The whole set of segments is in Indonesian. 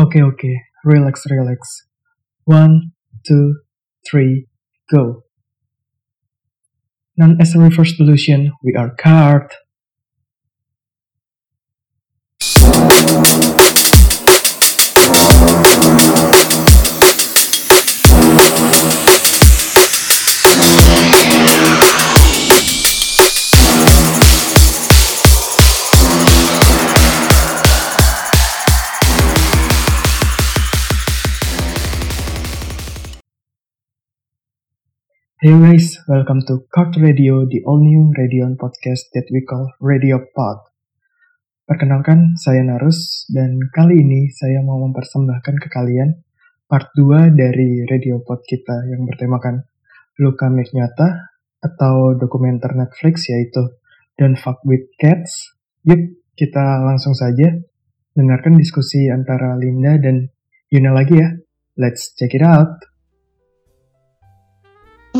Okay, okay. Relax, relax. One, two, three, go. None as a reverse solution, we are card. Hey guys, welcome to Card Radio, the all new radio podcast that we call Radio Pod. Perkenalkan, saya Narus, dan kali ini saya mau mempersembahkan ke kalian part 2 dari Radio Pod kita yang bertemakan Luka Nyata atau dokumenter Netflix yaitu Don't Fuck With Cats. Yuk, kita langsung saja dengarkan diskusi antara Linda dan Yuna lagi ya. Let's check it out.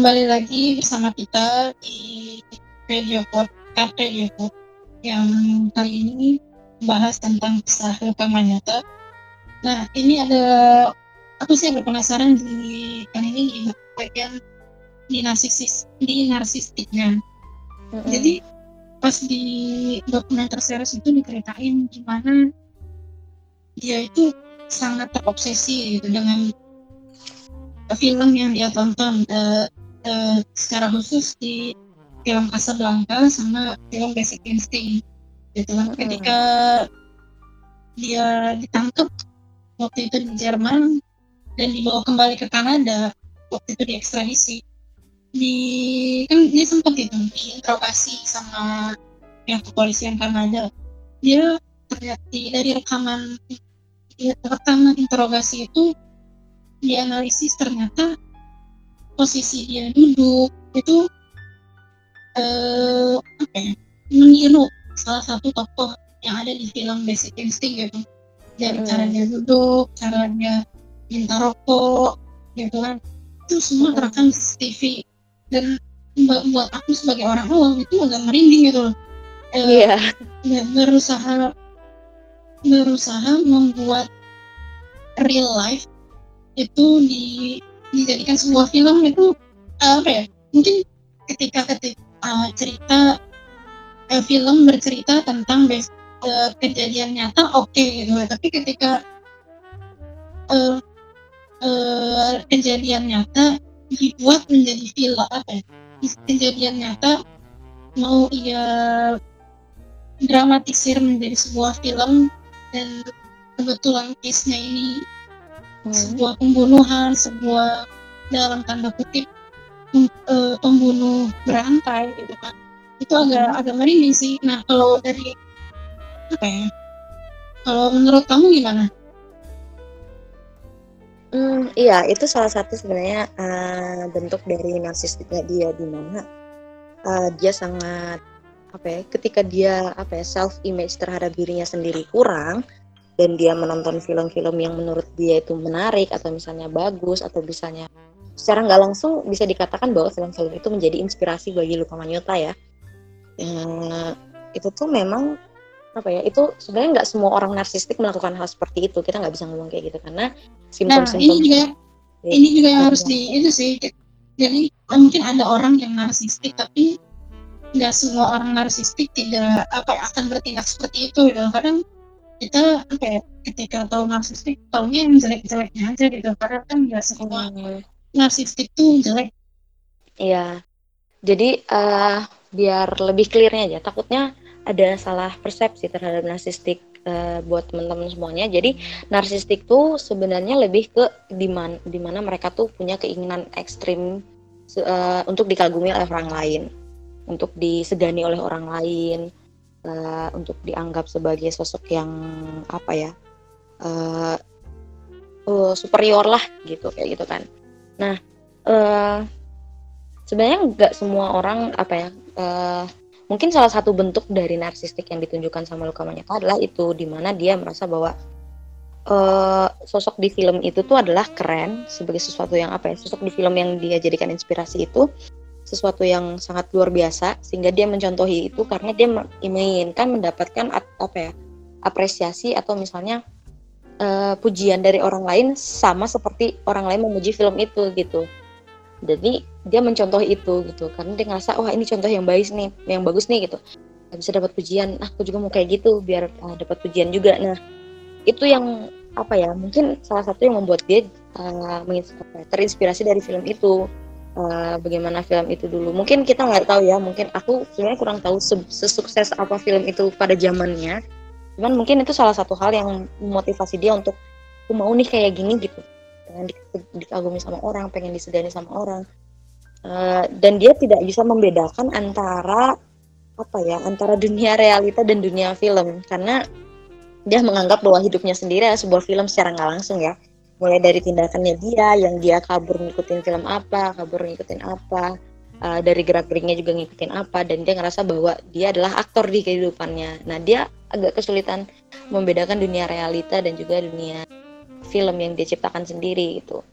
Kembali lagi bersama kita di Radio Podcast Radio Pod yang kali ini membahas tentang kisah Luka Manyata. Nah, ini ada aku sih berpenasaran di kali ini di bagian di narsisis di narsistiknya. Mm-mm. Jadi pas di dokumenter series itu diceritain gimana dia itu sangat terobsesi gitu dengan film yang dia tonton eh, eh, secara khusus di film Casablanca sama film Basic Instinct gitu kan. Mm-mm. ketika dia ditangkap waktu itu di Jerman dan dibawa kembali ke Kanada waktu itu diekstradisi. Di kan dia sempat itu diinterogasi sama pihak kepolisian Kanada. Dia terlihat di- dari rekaman di rekaman interogasi itu dianalisis ternyata posisi dia duduk itu eh apa ya meniru salah satu tokoh yang ada di film Basic Instinct gitu dari Mm. cara dia duduk cara dia minta rokok gitu kan itu semua Mm. terekam di CCTV dan buat, aku sebagai orang awam itu agak merinding gitu loh Eh, Iya. ya, berusaha berusaha membuat real life itu di dijadikan sebuah film itu apa ya mungkin ketika ketika uh, cerita eh, film bercerita tentang eh, kejadian nyata oke gitu. Tapi ketika eh, eh, kejadian nyata dibuat menjadi film apa ya kejadian nyata mau ia dramatisir menjadi sebuah film dan kebetulan case-nya ini Hmm. sebuah pembunuhan, sebuah dalam tanda kutip eh, pembunuh berantai gitu kan. Itu agak agak merinding sih. Nah kalau dari apa ya? Kalau menurut kamu gimana? Hmm, iya, itu salah satu sebenarnya eh, bentuk dari narsistiknya dia di mana eh, dia sangat apa ya, ketika dia apa ya self image terhadap dirinya sendiri kurang dan dia menonton film-film yang menurut dia itu menarik atau misalnya bagus atau misalnya secara nggak langsung bisa dikatakan bahwa film-film itu menjadi inspirasi bagi Luka Manyota ya. Eh, itu tuh memang apa ya itu sebenarnya nggak semua orang narsistik melakukan hal seperti itu kita nggak bisa ngomong kayak gitu karena Nah simptom-simptom ini juga Ya, ini juga yang harus di itu sih. Jadi mungkin ada orang yang narsistik tapi nggak semua orang narsistik tidak apa ya, akan bertindak seperti itu gitu. Kadang kita apa ya, ketika tahu narsistik tahunya yang jelek-jeleknya aja gitu. Karena kan nggak semua Hmm, narsistik tuh jelek. Iya. Jadi eh, biar lebih clearnya aja, takutnya ada salah persepsi terhadap narsistik eh, buat teman-teman semuanya. Jadi narsistik tuh sebenarnya lebih ke di mana di mana mereka tuh punya keinginan ekstrim se- eh, untuk dikagumi oleh orang lain, untuk disegani oleh orang lain, eh, untuk dianggap sebagai sosok yang apa ya eh, oh, superior lah gitu kayak gitu kan. Nah eh sebenarnya nggak semua orang apa ya eh, mungkin salah satu bentuk dari narsistik yang ditunjukkan sama Luka Manyata adalah itu di mana dia merasa bahwa eh, sosok di film itu tuh adalah keren sebagai sesuatu yang apa ya sosok di film yang dia jadikan inspirasi itu sesuatu yang sangat luar biasa sehingga dia mencontohi itu karena dia me- menginginkan mendapatkan at- apa ya apresiasi atau misalnya uh, pujian dari orang lain sama seperti orang lain memuji film itu gitu. Jadi dia mencontoh itu gitu. Karena dia ngerasa wah ini contoh yang baik nih yang bagus nih gitu. Bisa dapat pujian. Ah aku juga mau kayak gitu biar uh, dapat pujian juga. Nah itu yang apa ya mungkin salah satu yang membuat dia uh, terinspirasi dari film itu uh, bagaimana film itu dulu. Mungkin kita nggak tahu ya mungkin aku sebenarnya kurang tahu sesukses apa film itu pada zamannya. Cuman mungkin itu salah satu hal yang memotivasi dia untuk aku mau nih kayak gini gitu. Pengen di, dikagumi sama orang pengen disegani sama orang. Uh, dan dia tidak bisa membedakan antara apa ya antara dunia realita dan dunia film. Karena dia menganggap bahwa hidupnya sendiri adalah sebuah film secara nggak langsung ya mulai dari tindakannya dia yang dia kabur ngikutin film apa kabur ngikutin apa uh, dari gerak geriknya juga ngikutin apa dan dia ngerasa bahwa dia adalah aktor di kehidupannya nah dia agak kesulitan membedakan dunia realita dan juga dunia film yang dia ciptakan sendiri gitu.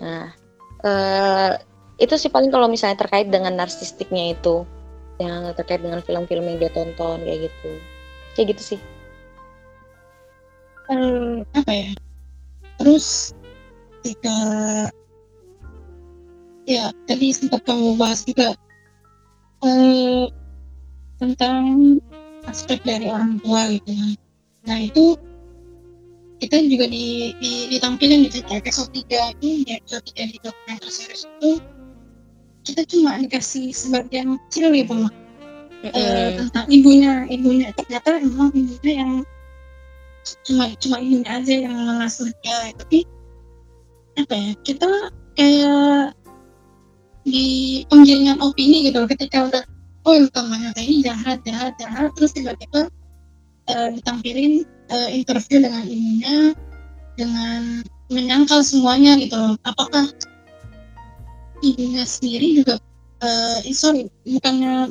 Nah, uh, itu sih paling kalau misalnya terkait dengan narsistiknya itu yang terkait dengan film-film yang dia tonton kayak gitu. Kayak gitu sih. Um, apa ya? Terus ketika ya tadi sempat kamu bahas juga uh, tentang aspek dari orang tua gitu ya. Nah itu kita juga di, di ditampilin di episode 3 ini di episode 3 di dokumenter series itu kita cuma dikasih sebagian kecil gitu mm -hmm. uh, tentang ibunya ibunya ternyata emang ibunya yang cuma cuma ibunya aja yang mengasuh dia tapi apa ya kita kayak di penggiringan opini gitu ketika udah oh utamanya ini jahat jahat jahat terus tiba-tiba uh, ditampilin uh, interview dengan ibunya dengan menyangkal semuanya gitu apakah ibunya sendiri juga uh, sorry bukannya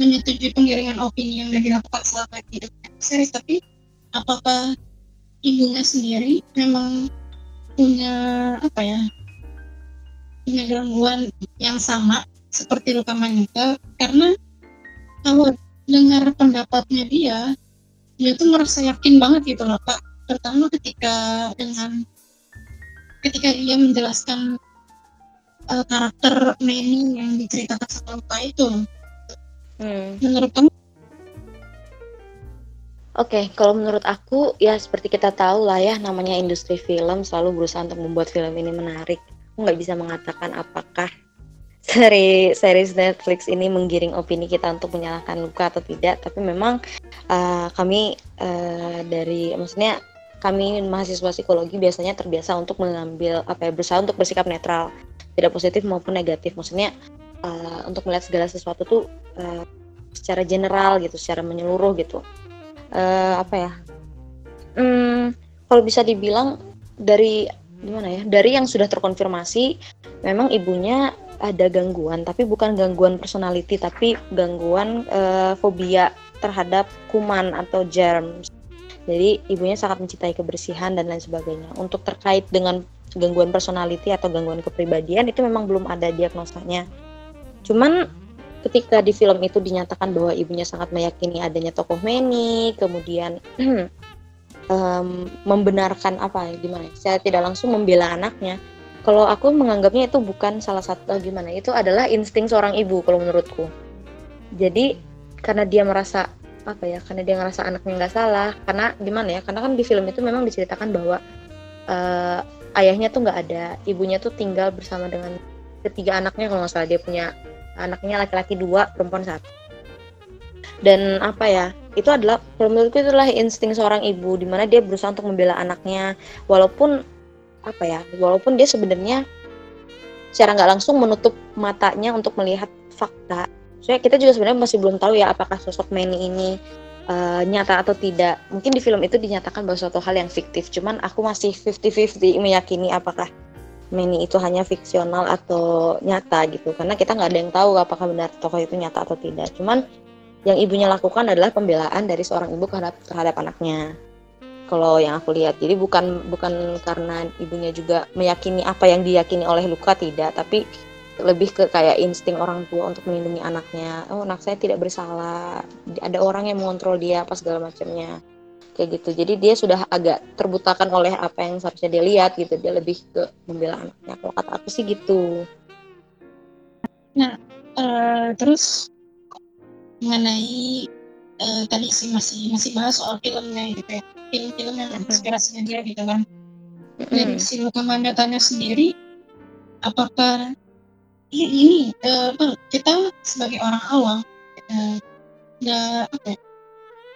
menyetujui penggiringan opini yang sudah dilakukan selama hidupnya? Series tapi apakah ibunya sendiri memang punya apa ya punya gangguan yang sama seperti luka Manita karena kalau dengar pendapatnya dia dia tuh merasa yakin banget gitu loh pak. Terutama ketika dengan ketika dia menjelaskan uh, karakter Manny yang diceritakan sama Luka itu. Hmm. menurut kamu Oke, okay, kalau menurut aku ya seperti kita tahu lah ya namanya industri film selalu berusaha untuk membuat film ini menarik. Aku nggak bisa mengatakan apakah seri series Netflix ini menggiring opini kita untuk menyalahkan luka atau tidak tapi memang uh, kami uh, dari maksudnya kami mahasiswa psikologi biasanya terbiasa untuk mengambil apa ya berusaha untuk bersikap netral tidak positif maupun negatif maksudnya uh, untuk melihat segala sesuatu tuh uh, secara general gitu secara menyeluruh gitu uh, apa ya? Hmm, kalau bisa dibilang dari gimana ya? Dari yang sudah terkonfirmasi memang ibunya ada gangguan tapi bukan gangguan personality tapi gangguan uh, fobia terhadap kuman atau germs. Jadi ibunya sangat mencintai kebersihan dan lain sebagainya. Untuk terkait dengan gangguan personality atau gangguan kepribadian itu memang belum ada diagnosanya. Cuman ketika di film itu dinyatakan bahwa ibunya sangat meyakini adanya tokoh Manny kemudian um, membenarkan apa gimana saya tidak langsung membela anaknya. Kalau aku menganggapnya itu bukan salah satu eh, gimana itu adalah insting seorang ibu kalau menurutku. Jadi karena dia merasa apa ya karena dia ngerasa anaknya nggak salah karena gimana ya karena kan di film itu memang diceritakan bahwa uh, ayahnya tuh nggak ada ibunya tuh tinggal bersama dengan ketiga anaknya kalau nggak salah dia punya anaknya laki-laki dua perempuan satu. Dan apa ya itu adalah menurutku itu adalah insting seorang ibu di mana dia berusaha untuk membela anaknya. Walaupun apa ya walaupun dia sebenarnya secara nggak langsung menutup matanya untuk melihat fakta. Soalnya kita juga sebenarnya masih belum tahu ya apakah sosok Manny ini uh, nyata atau tidak. Mungkin di film itu dinyatakan bahwa suatu hal yang fiktif. Cuman aku masih 50-50 meyakini apakah Manny itu hanya fiksional atau nyata gitu. Karena kita nggak ada yang tahu apakah benar tokoh itu nyata atau tidak. Cuman yang ibunya lakukan adalah pembelaan dari seorang ibu terhadap terhadap anaknya. Kalau yang aku lihat. Jadi bukan bukan karena ibunya juga meyakini apa yang diyakini oleh Luka tidak. Tapi lebih ke kayak insting orang tua untuk melindungi anaknya. Oh anak saya tidak bersalah. Ada orang yang mengontrol dia apa segala macamnya kayak gitu. Jadi dia sudah agak terbutakan oleh apa yang seharusnya dia lihat gitu. Dia lebih ke membela anaknya. Kalau kata aku sih gitu. Nah uh, terus mengenai uh, tadi sih masih masih bahas soal filmnya gitu ya. Film-film yang inspirasinya dia gitu kan. Dari si Luka Mandatanya sendiri apakah ya ini uh, kita sebagai orang awam uh, nggak apa ya,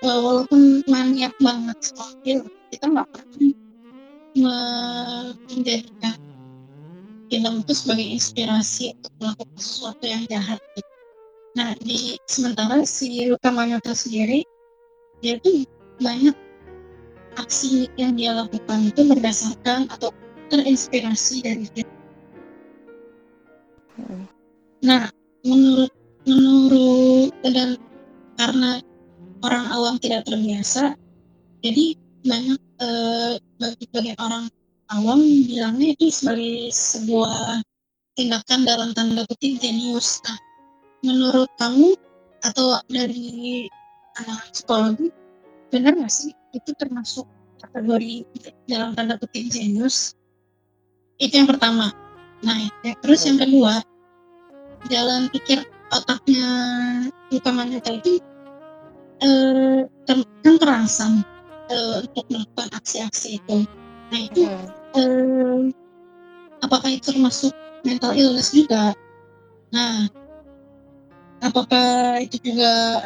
walaupun maniak banget soal film kita nggak pernah menjadikan film itu sebagai inspirasi untuk melakukan sesuatu yang jahat gitu. Nah di sementara si Luka Manyota sendiri dia tuh banyak aksi yang dia lakukan itu berdasarkan atau terinspirasi dari film. Hmm. Nah menurut menurut dan karena orang awam tidak terbiasa jadi banyak eh, bagi bagi orang awam bilangnya itu sebagai sebuah tindakan dalam tanda kutip jenius. Nah menurut kamu atau dari anak psikologi benar nggak sih itu termasuk kategori dalam tanda kutip jenius? Itu yang pertama. Nah ya, terus yang kedua jalan pikir otaknya utamanya itu eh, kan terangsang eh, untuk melakukan aksi-aksi itu. Nah itu hmm. eh, apakah itu termasuk mental illness juga? Nah apakah itu juga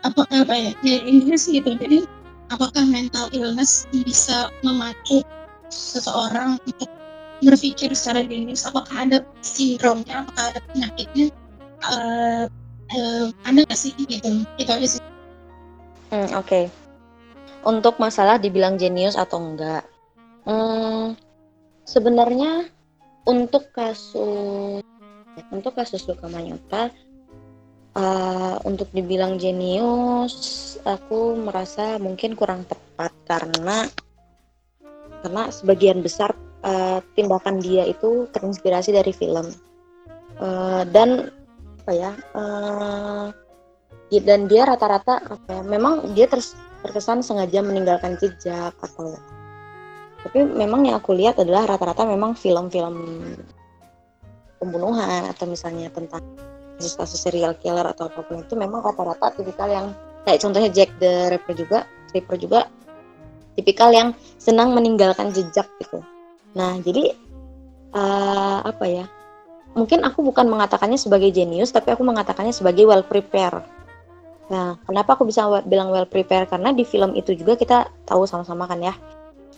apa apa ya? Ya intinya sih gitu. Jadi apakah mental illness bisa memacu seseorang untuk berpikir secara dinamis apakah ada sindromnya apakah ada penyakitnya uh, uh, ada nggak sih? Gitu. Itu aja sih. Hmm, oke. Okay. untuk masalah dibilang jenius atau enggak hmm, sebenarnya untuk kasus untuk kasus luka manyota uh, untuk dibilang jenius aku merasa mungkin kurang tepat karena karena sebagian besar uh, tindakan dia itu terinspirasi dari film. Uh, dan apa ya uh, dan dia rata-rata apa ya memang dia terus terkesan sengaja meninggalkan jejak atau tapi memang yang aku lihat adalah rata-rata memang film-film pembunuhan atau misalnya tentang kasus-kasus serial killer atau apa pun itu memang rata-rata tipikal yang kayak contohnya Jack the Ripper juga Ripper juga tipikal yang senang meninggalkan jejak gitu. Nah jadi uh, apa ya mungkin aku bukan mengatakannya sebagai jenius tapi aku mengatakannya sebagai well prepared. Nah kenapa aku bisa bilang well prepared? Karena di film itu juga kita tahu sama-sama kan ya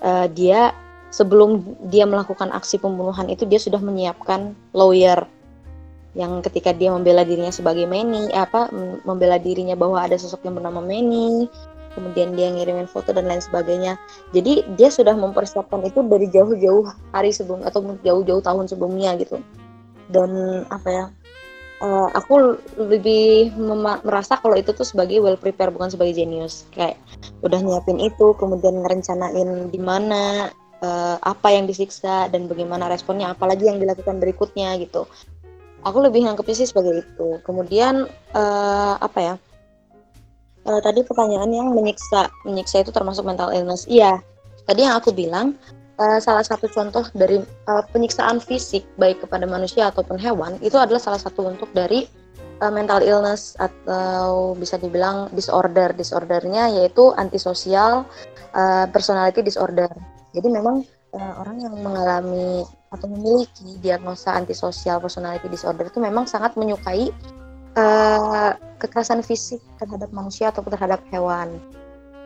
uh, dia sebelum dia melakukan aksi pembunuhan itu dia sudah menyiapkan lawyer yang ketika dia membela dirinya sebagai Manny apa membela dirinya bahwa ada sosok yang bernama Manny kemudian dia ngirimin foto dan lain sebagainya. Jadi dia sudah mempersiapkan itu dari jauh-jauh hari sebelum atau jauh-jauh tahun sebelumnya gitu dan apa ya uh, aku lebih merasa kalau itu tuh sebagai well prepare bukan sebagai genius. Kayak udah nyiapin itu kemudian ngerencanain di mana uh, apa yang disiksa dan bagaimana responnya apalagi yang dilakukan berikutnya gitu. Aku lebih nangkepnya sih sebagai itu. Kemudian uh, apa ya uh, tadi pertanyaan yang menyiksa menyiksa itu termasuk mental illness. Iya tadi yang aku bilang uh, salah satu contoh dari uh, penyiksaan fisik baik kepada manusia ataupun hewan itu adalah salah satu untuk dari uh, mental illness atau bisa dibilang disorder disordernya yaitu antisosial uh, personality disorder jadi memang uh, orang yang mengalami atau memiliki diagnosa antisosial personality disorder itu memang sangat menyukai uh, kekerasan fisik terhadap manusia atau terhadap hewan.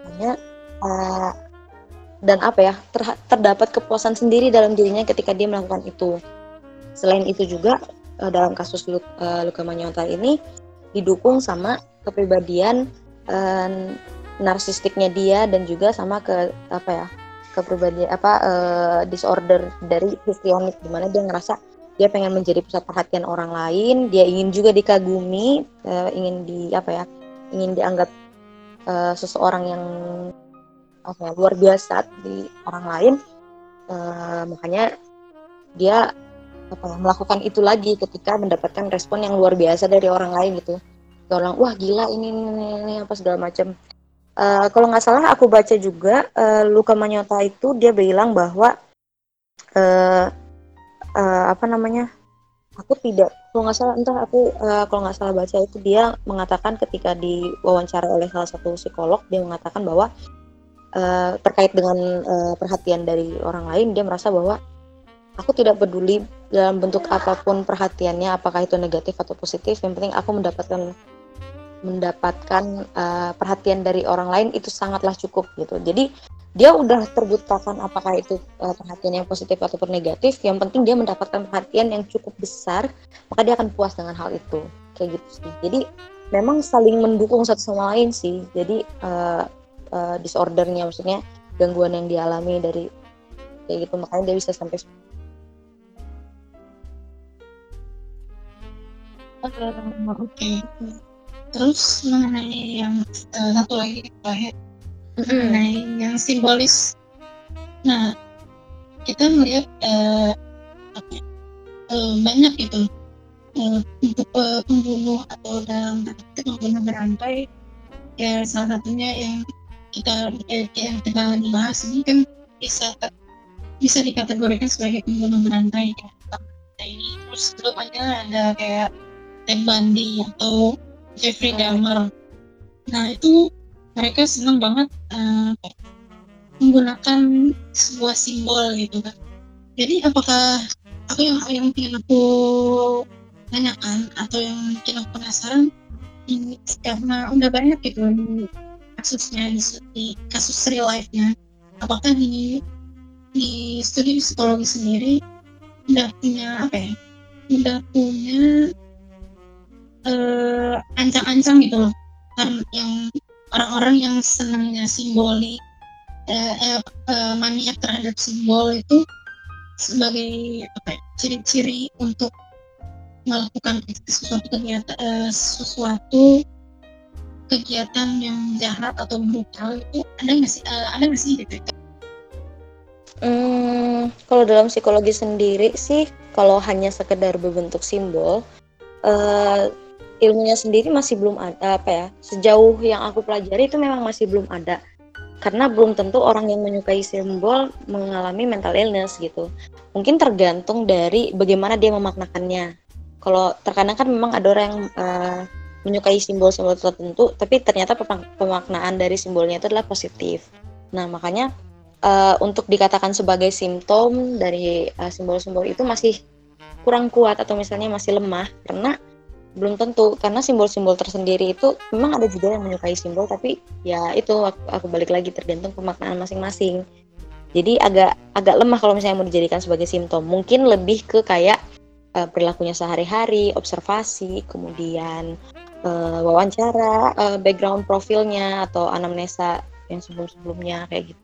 Hanya uh, dan apa ya ter, terdapat kepuasan sendiri dalam dirinya ketika dia melakukan itu. Selain itu juga uh, dalam kasus Luk, uh, Luka Manyonta ini didukung sama kepribadian uh, narsistiknya dia dan juga sama ke apa ya kepribadian apa uh, disorder dari histrionik di mana dia ngerasa dia pengen menjadi pusat perhatian orang lain dia ingin juga dikagumi uh, ingin di apa ya ingin dianggap uh, seseorang yang ya, luar biasa di orang lain. Uh, makanya dia apa ya, melakukan itu lagi ketika mendapatkan respon yang luar biasa dari orang lain gitu. Orang wah gila ini ini, ini, ini apa segala macam. Uh, kalau nggak salah aku baca juga uh, Luka Manyota itu dia bilang bahwa uh, uh, apa namanya aku tidak kalau nggak salah entah aku uh, kalau nggak salah baca itu dia mengatakan ketika diwawancara oleh salah satu psikolog dia mengatakan bahwa uh, terkait dengan uh, perhatian dari orang lain dia merasa bahwa aku tidak peduli dalam bentuk apa pun perhatiannya apakah itu negatif atau positif yang penting aku mendapatkan mendapatkan uh, perhatian dari orang lain itu sangatlah cukup gitu. Jadi dia udah terbutakan apakah itu uh, perhatian yang positif ataupun negatif yang penting dia mendapatkan perhatian yang cukup besar maka dia akan puas dengan hal itu. Kayak gitu sih. Jadi memang saling mendukung satu sama lain sih. Jadi uh, uh, disordernya maksudnya gangguan yang dialami dari kayak gitu makanya dia bisa sampai Oke, oke. Terus mengenai yang uh, satu lagi terakhir mengenai yang simbolis. Nah, kita melihat uh, uh, banyak itu uh, uh, pembunuh atau dalam pembunuh berantai. Ya salah satunya yang kita eh, yang kita dibahas ini kan bisa bisa dikategorikan sebagai pembunuh berantai ya. ini terus belum ada kayak Ted Bundy atau Jeffrey Dahmer. Nah itu mereka senang banget uh, menggunakan sebuah simbol gitu kan. Jadi apakah aku yang yang ingin aku tanyakan atau yang mungkin aku penasaran ini karena udah banyak gitu kasusnya di, di kasus real life-nya. Apakah di di studi psikologi sendiri udah punya apa ya udah punya uh, ancang-ancang gitu loh. Kan yang orang-orang yang senangnya simbolik uh, uh, uh, maniak terhadap simbol itu sebagai apa ya, ciri-ciri untuk melakukan sesuatu kegiatan uh, sesuatu kegiatan yang jahat atau brutal itu ada nggak sih? Uh, ada nggak sih gitu? Hmm, kalau dalam psikologi sendiri sih, kalau hanya sekedar berbentuk simbol, uh, ilmunya sendiri masih belum ada apa ya sejauh yang aku pelajari itu memang masih belum ada. Karena belum tentu orang yang menyukai simbol mengalami mental illness gitu. Mungkin tergantung dari bagaimana dia memaknakannya. Kalau terkadang kan memang ada orang yang uh, menyukai simbol-simbol tertentu tapi ternyata pemaknaan dari simbolnya itu adalah positif. Nah makanya uh, untuk dikatakan sebagai simptom dari eh, simbol-simbol uh, itu masih kurang kuat atau misalnya masih lemah karena belum tentu. Karena simbol-simbol tersendiri itu memang ada juga yang menyukai simbol tapi ya itu aku, aku balik lagi tergantung pemaknaan masing-masing. Jadi agak agak lemah kalau misalnya mau dijadikan sebagai simptom. Mungkin lebih ke kayak uh, perilakunya sehari-hari observasi kemudian uh, wawancara uh, background profilnya atau anamnesa yang sebelum-sebelumnya kayak gitu.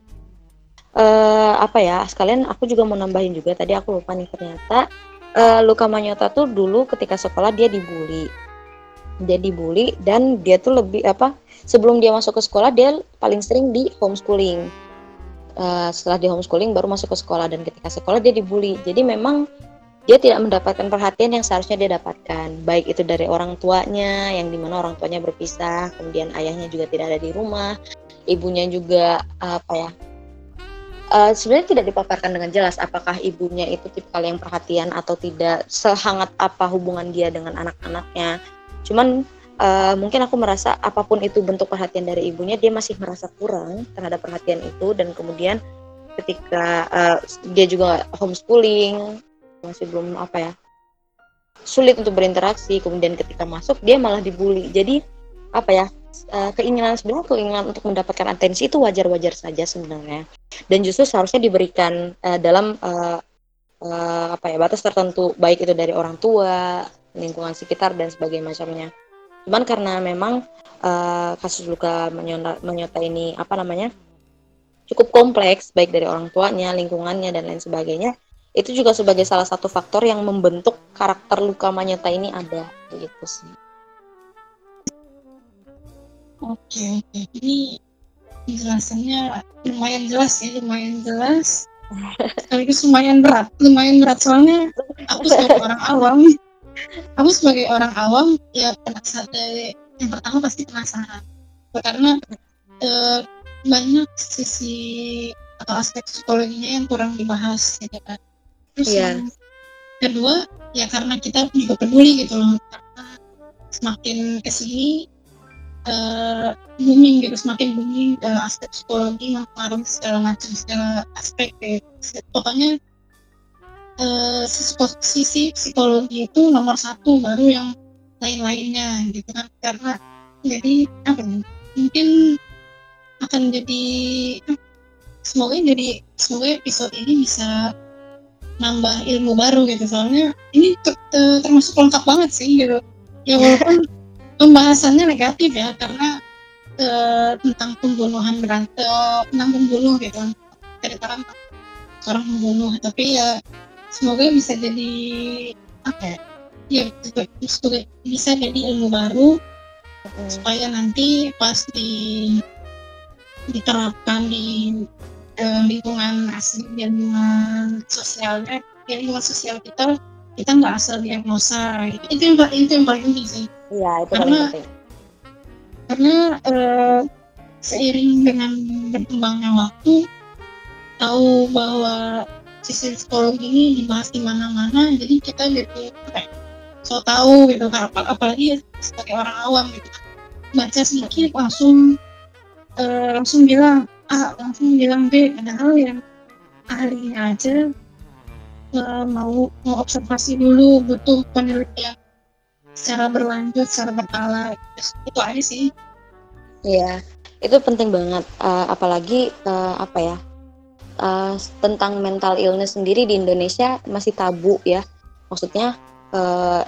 Uh, apa ya sekalian aku juga mau nambahin juga tadi aku lupa nih ternyata uh, Luka Manyota tuh dulu ketika sekolah dia dibully. Dia dibully dan dia tuh lebih apa sebelum dia masuk ke sekolah dia paling sering di homeschooling. Uh, setelah di homeschooling baru masuk ke sekolah dan ketika sekolah dia dibully. Jadi memang dia tidak mendapatkan perhatian yang seharusnya dia dapatkan. Baik itu dari orang tuanya yang di mana orang tuanya berpisah kemudian ayahnya juga tidak ada di rumah ibunya juga apa ya uh, sebenarnya tidak dipaparkan dengan jelas apakah ibunya itu tipikal yang perhatian atau tidak sehangat apa hubungan dia dengan anak-anaknya. Cuman uh, mungkin aku merasa apa pun itu bentuk perhatian dari ibunya dia masih merasa kurang terhadap perhatian itu. Dan kemudian ketika uh, dia juga homeschooling masih belum apa ya sulit untuk berinteraksi. Kemudian ketika masuk dia malah dibully. Jadi apa ya uh, keinginan sebenarnya keinginan untuk mendapatkan atensi itu wajar-wajar saja sebenarnya. Dan justru seharusnya diberikan uh, dalam uh, uh, apa ya batas tertentu baik itu dari orang tua lingkungan sekitar dan sebagainya macamnya. Cuman karena memang uh, kasus luka menyota, menyota ini apa namanya cukup kompleks baik dari orang tuanya lingkungannya dan lain sebagainya itu juga sebagai salah satu faktor yang membentuk karakter luka manyota ini ada gitu sih Oke, oke. Ini penjelasannya lumayan jelas ya, lumayan jelas. Sekaligus lumayan berat, lumayan berat soalnya aku sebagai orang awam, aku sebagai orang awam ya penasaran. Yang pertama pasti penasaran, karena uh, banyak sisi atau aspek psikologinya yang kurang dibahas gitu kan terus yeah. yang kedua ya karena kita juga peduli gitu loh karena semakin ke sini uh, booming gitu semakin booming uh, aspek psikologi mempengaruhi segala macam segala aspek gitu. pokoknya uh, sisi psikologi itu nomor satu baru yang lain-lainnya gitu kan karena jadi apa nih mungkin akan jadi semoga jadi semoga episode ini bisa nambah ilmu baru gitu. Soalnya ini termasuk lengkap banget sih gitu. Ya walaupun pembahasannya negatif ya karena uh, tentang pembunuhan berantem tentang pembunuh gitu. Cerita seorang pembunuh. Tapi ya semoga bisa jadi apa ya ya bisa jadi ilmu baru supaya nanti pas di diterapkan di uh, lingkungan asli di lingkungan sosialnya di lingkungan sosial kita kita nggak asal diagnosa gitu. itu yang itu yang paling penting sih iya itu karena penting. karena uh, seiring dengan berkembangnya waktu tahu bahwa sisi psikologi ini dibahas di mana-mana jadi kita jadi kayak so tahu gitu kan apalagi sebagai orang awam gitu baca sedikit langsung uh, langsung bilang A langsung bilang B padahal yang ahlinya aja. Uh, mau mau observasi dulu butuh penelitian secara berlanjut secara berkala. Itu aja sih. Iya itu penting banget. Uh, apalagi uh, apa ya uh, tentang mental illness sendiri di Indonesia masih tabu ya. Maksudnya uh,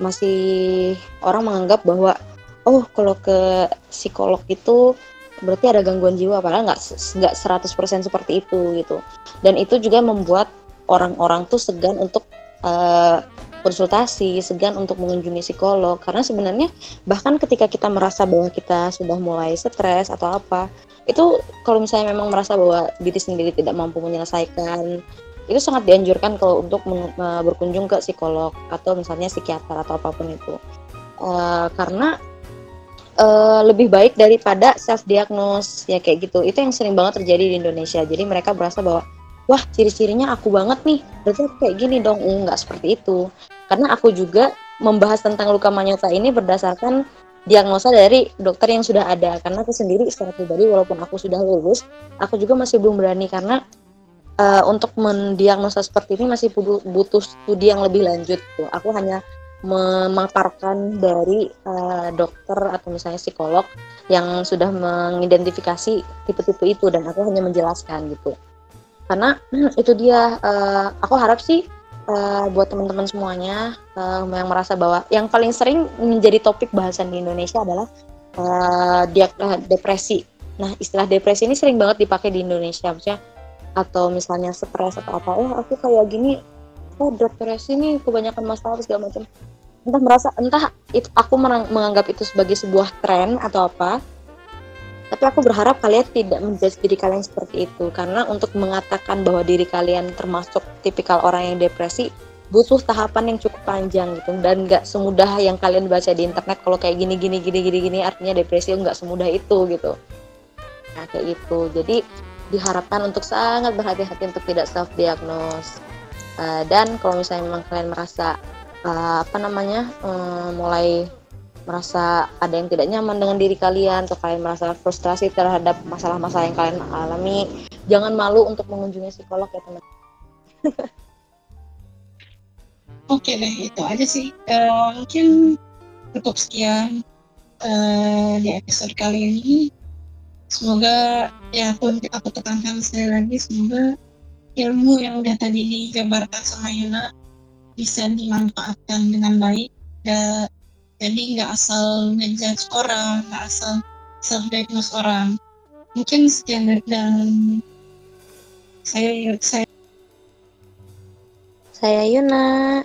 masih orang menganggap bahwa oh kalau ke psikolog itu berarti ada gangguan jiwa padahal nggak nggak 100% seperti itu gitu. Dan itu juga membuat orang-orang tuh segan untuk uh, konsultasi segan untuk mengunjungi psikolog. Karena sebenarnya bahkan ketika kita merasa bahwa kita sudah mulai stres atau apa itu kalau misalnya memang merasa bahwa diri sendiri tidak mampu menyelesaikan itu sangat dianjurkan kalau untuk berkunjung ke psikolog atau misalnya psikiater atau apa pun itu. Uh, karena uh, lebih baik daripada self diagnose ya kayak gitu. Itu yang sering banget terjadi di Indonesia. Jadi mereka berasa bahwa wah ciri-cirinya aku banget nih. Berarti kayak gini dong. Enggak seperti itu. Karena aku juga membahas tentang luka manyota ini berdasarkan diagnosa dari dokter yang sudah ada. Karena aku sendiri secara pribadi walaupun aku sudah lulus aku juga masih belum berani. Karena uh, untuk mendiagnosa seperti ini masih butuh studi yang lebih lanjut tuh aku hanya memaparkan dari uh, dokter atau misalnya psikolog yang sudah mengidentifikasi tipe-tipe itu dan aku hanya menjelaskan gitu. Karena itu dia uh, aku harap sih uh, buat teman-teman semuanya uh, yang merasa bahwa yang paling sering menjadi topik bahasan di Indonesia adalah uh, dia, uh, depresi. Nah istilah depresi ini sering banget dipakai di Indonesia maksudnya atau misalnya stres atau apa oh aku kayak gini oh depresi nih kebanyakan masalah segala macam. Entah merasa entah itu aku menganggap itu sebagai sebuah tren atau apa tapi aku berharap kalian tidak menjadi diri kalian seperti itu. Karena untuk mengatakan bahwa diri kalian termasuk tipikal orang yang depresi butuh tahapan yang cukup panjang gitu. Dan nggak semudah yang kalian baca di internet kalau kayak gini gini gini gini gini artinya depresi nggak semudah itu gitu. Nah kayak gitu. Jadi diharapkan untuk sangat berhati-hati untuk tidak self diagnose uh, dan kalau misalnya memang kalian merasa uh, apa namanya uh, mulai merasa ada yang tidak nyaman dengan diri kalian atau kalian merasa frustrasi terhadap masalah-masalah yang kalian alami jangan malu untuk mengunjungi psikolog ya teman Oke deh itu aja sih. Uh, mungkin cukup sekian uh, di episode kali ini. Semoga ya aku aku tekankan sekali lagi semoga ilmu yang udah tadi digambarkan sama Yuna bisa dimanfaatkan dengan baik. Dan jadi nggak asal ngejudge orang nggak asal self diagnose orang. Mungkin sekian dan saya saya saya Yuna.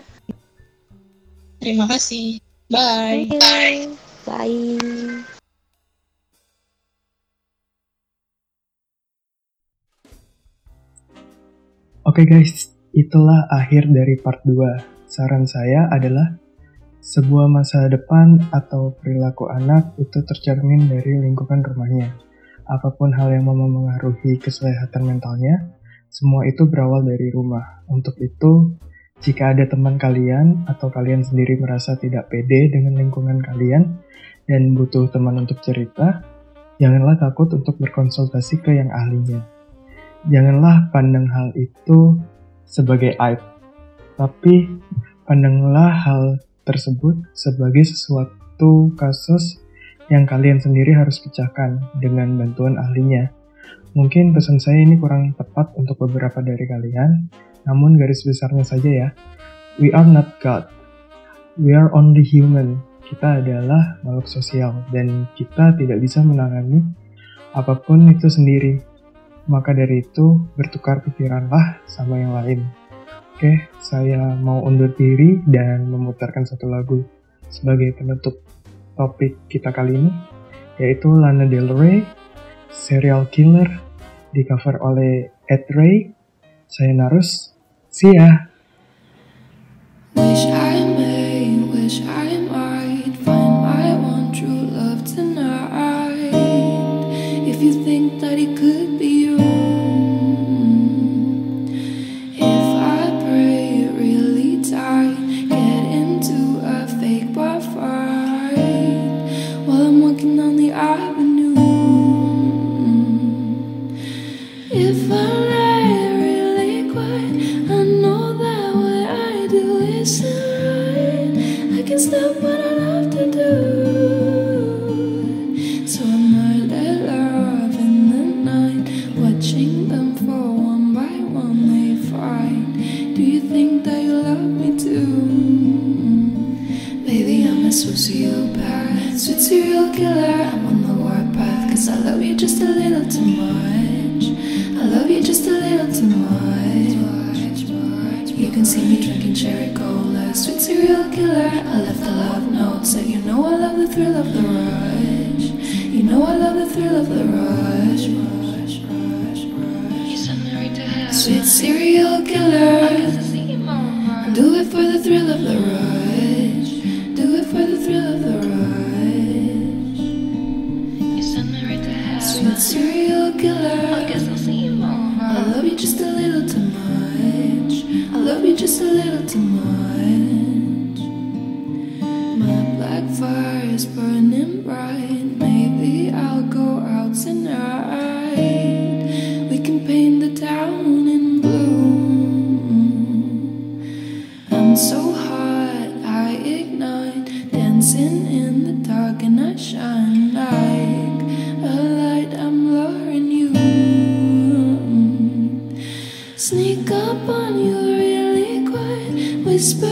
Terima kasih. Bye. Bye. Bye Oke okay guys, itulah akhir dari part 2. Saran saya adalah sebuah masa depan atau perilaku anak itu tercermin dari lingkungan rumahnya. apa pun hal yang memengaruhi kesehatan mentalnya, semua itu berawal dari rumah. Untuk itu, jika ada teman kalian atau kalian sendiri merasa tidak pede dengan lingkungan kalian dan butuh teman untuk cerita, janganlah takut untuk berkonsultasi ke yang ahlinya. Janganlah pandang hal itu sebagai aib, tapi pandanglah hal tersebut sebagai sesuatu kasus yang kalian sendiri harus pecahkan dengan bantuan ahlinya. Mungkin pesan saya ini kurang tepat untuk beberapa dari kalian, namun garis besarnya saja ya. We are not God. We are only human. Kita adalah makhluk sosial dan kita tidak bisa menangani apa pun itu sendiri. Maka dari itu, bertukar pikiranlah sama yang lain. Oke, saya mau undur diri dan memutarkan satu lagu sebagai penutup topik kita kali ini, yaitu Lana Del Rey, Serial Killer, di cover oleh Ed Ray. Saya Narus, see ya! I'm on the warpath, cause I love you just a little too much. I love you just a little too much. You can see me drinking cherry cola, sweet serial killer. I left a love note, said you know I love the thrill of the rush. You know I love the thrill of the rush. Sweet serial killer. Do it for the thrill of the rush. Do it for the thrill of the rush. Just a little too much. My black fire is burning bright. Maybe I'll go out tonight. We can paint the town in blue. I'm so hot, I ignite, dancing in the dark, and I shine whisper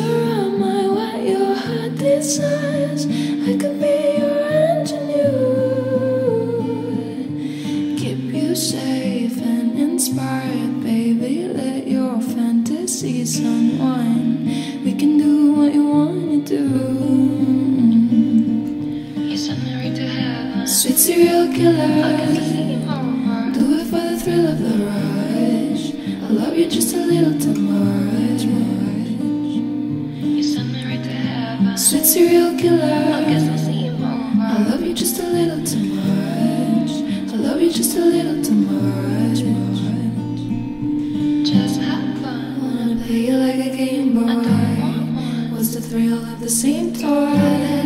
want one was the thrill of the same toilet?